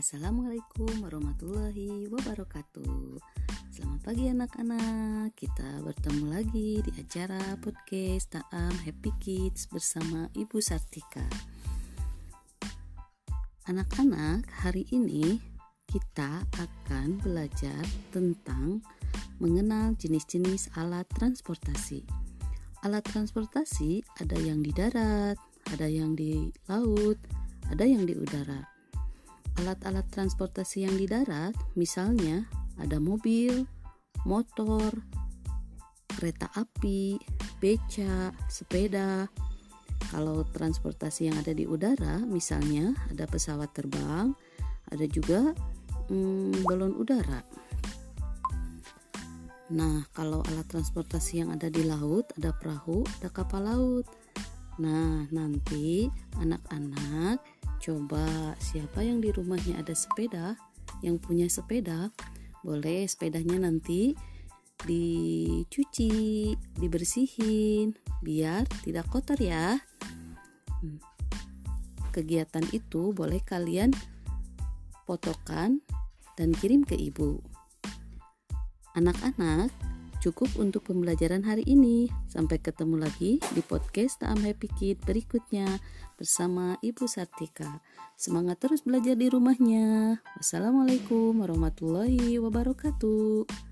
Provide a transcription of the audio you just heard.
Assalamualaikum warahmatullahi wabarakatuh. Selamat pagi anak-anak. Kita bertemu lagi di acara podcast Taam Happy Kids bersama Ibu Sartika. Anak-anak hari ini kita akan belajar tentang mengenal jenis-jenis alat transportasi. Alat transportasi ada yang di darat, ada yang di laut, ada yang di udara alat-alat transportasi yang di darat, misalnya ada mobil, motor, kereta api, beca, sepeda. Kalau transportasi yang ada di udara, misalnya ada pesawat terbang, ada juga hmm, balon udara. Nah, kalau alat transportasi yang ada di laut, ada perahu, ada kapal laut. Nah, nanti anak-anak Coba siapa yang di rumahnya ada sepeda, yang punya sepeda, boleh sepedanya nanti dicuci, dibersihin, biar tidak kotor ya. Hmm. Kegiatan itu boleh kalian fotokan dan kirim ke ibu. Anak-anak, cukup untuk pembelajaran hari ini. Sampai ketemu lagi di podcast Taam Happy Kid berikutnya bersama Ibu Sartika. Semangat terus belajar di rumahnya. Wassalamualaikum warahmatullahi wabarakatuh.